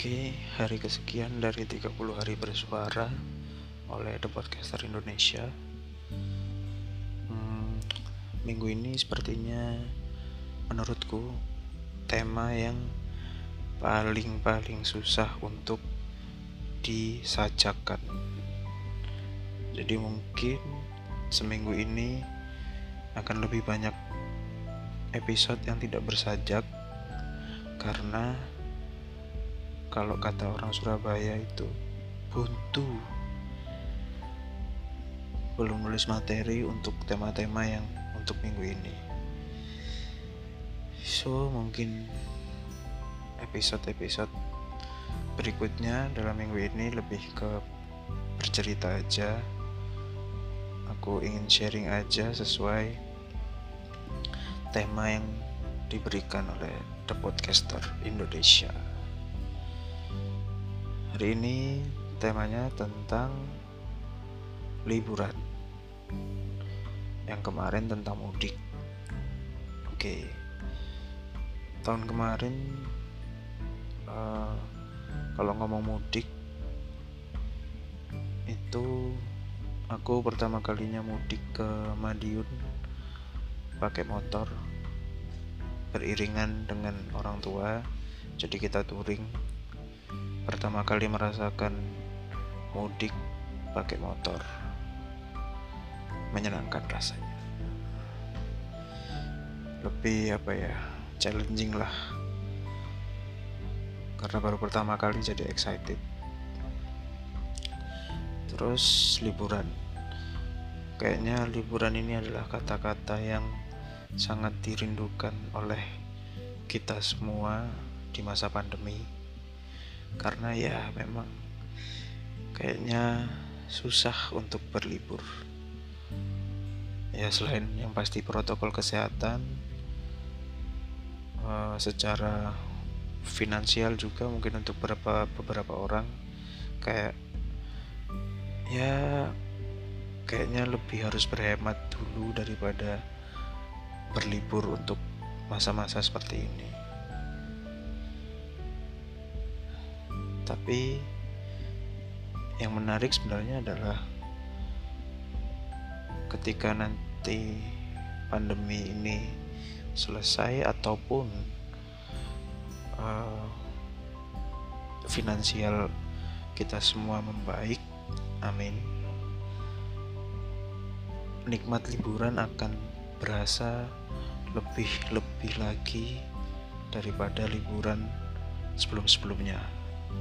Oke, hari kesekian dari 30 hari bersuara oleh The Podcaster Indonesia. Hmm, minggu ini sepertinya menurutku tema yang paling-paling susah untuk disajakan. Jadi mungkin seminggu ini akan lebih banyak episode yang tidak bersajak karena kalau kata orang Surabaya itu buntu. Belum nulis materi untuk tema-tema yang untuk minggu ini. So mungkin episode-episode berikutnya dalam minggu ini lebih ke bercerita aja. Aku ingin sharing aja sesuai tema yang diberikan oleh The Podcaster Indonesia. Hari ini temanya tentang liburan. Yang kemarin tentang mudik. Oke. Tahun kemarin uh, kalau ngomong mudik itu aku pertama kalinya mudik ke Madiun pakai motor beriringan dengan orang tua jadi kita touring. Pertama kali merasakan mudik pakai motor menyenangkan rasanya. Lebih apa ya challenging lah. Karena baru pertama kali jadi excited. Terus liburan. Kayaknya liburan ini adalah kata-kata yang sangat dirindukan oleh kita semua di masa pandemi. Karena ya memang kayaknya susah untuk berlibur. Ya selain yang pasti protokol kesehatan uh, secara finansial juga mungkin untuk beberapa beberapa orang kayak ya kayaknya lebih harus berhemat dulu daripada berlibur untuk masa-masa seperti ini. Tapi yang menarik sebenarnya adalah ketika nanti pandemi ini selesai ataupun uh, finansial kita semua membaik amin nikmat liburan akan berasa lebih lebih lagi daripada liburan sebelum-sebelumnya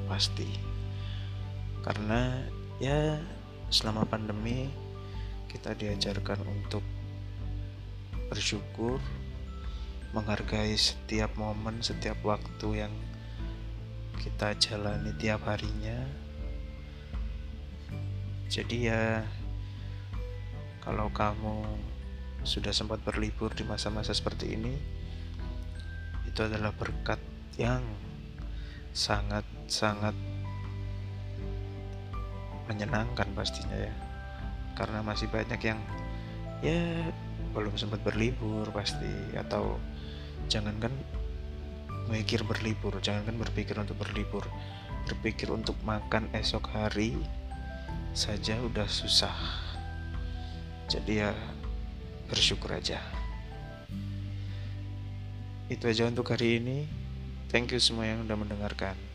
pasti. Karena ya selama pandemi kita diajarkan untuk bersyukur menghargai setiap momen setiap waktu yang kita jalani tiap harinya. Jadi ya kalau kamu sudah sempat berlibur di masa-masa seperti ini itu adalah berkat yang sangat-sangat menyenangkan pastinya ya. Karena masih banyak yang ya belum sempat berlibur pasti atau jangankan mikir berlibur jangankan berpikir untuk berlibur berpikir untuk makan esok hari saja udah susah. Jadi ya bersyukur aja itu aja untuk hari ini Thank you semua yang sudah mendengarkan.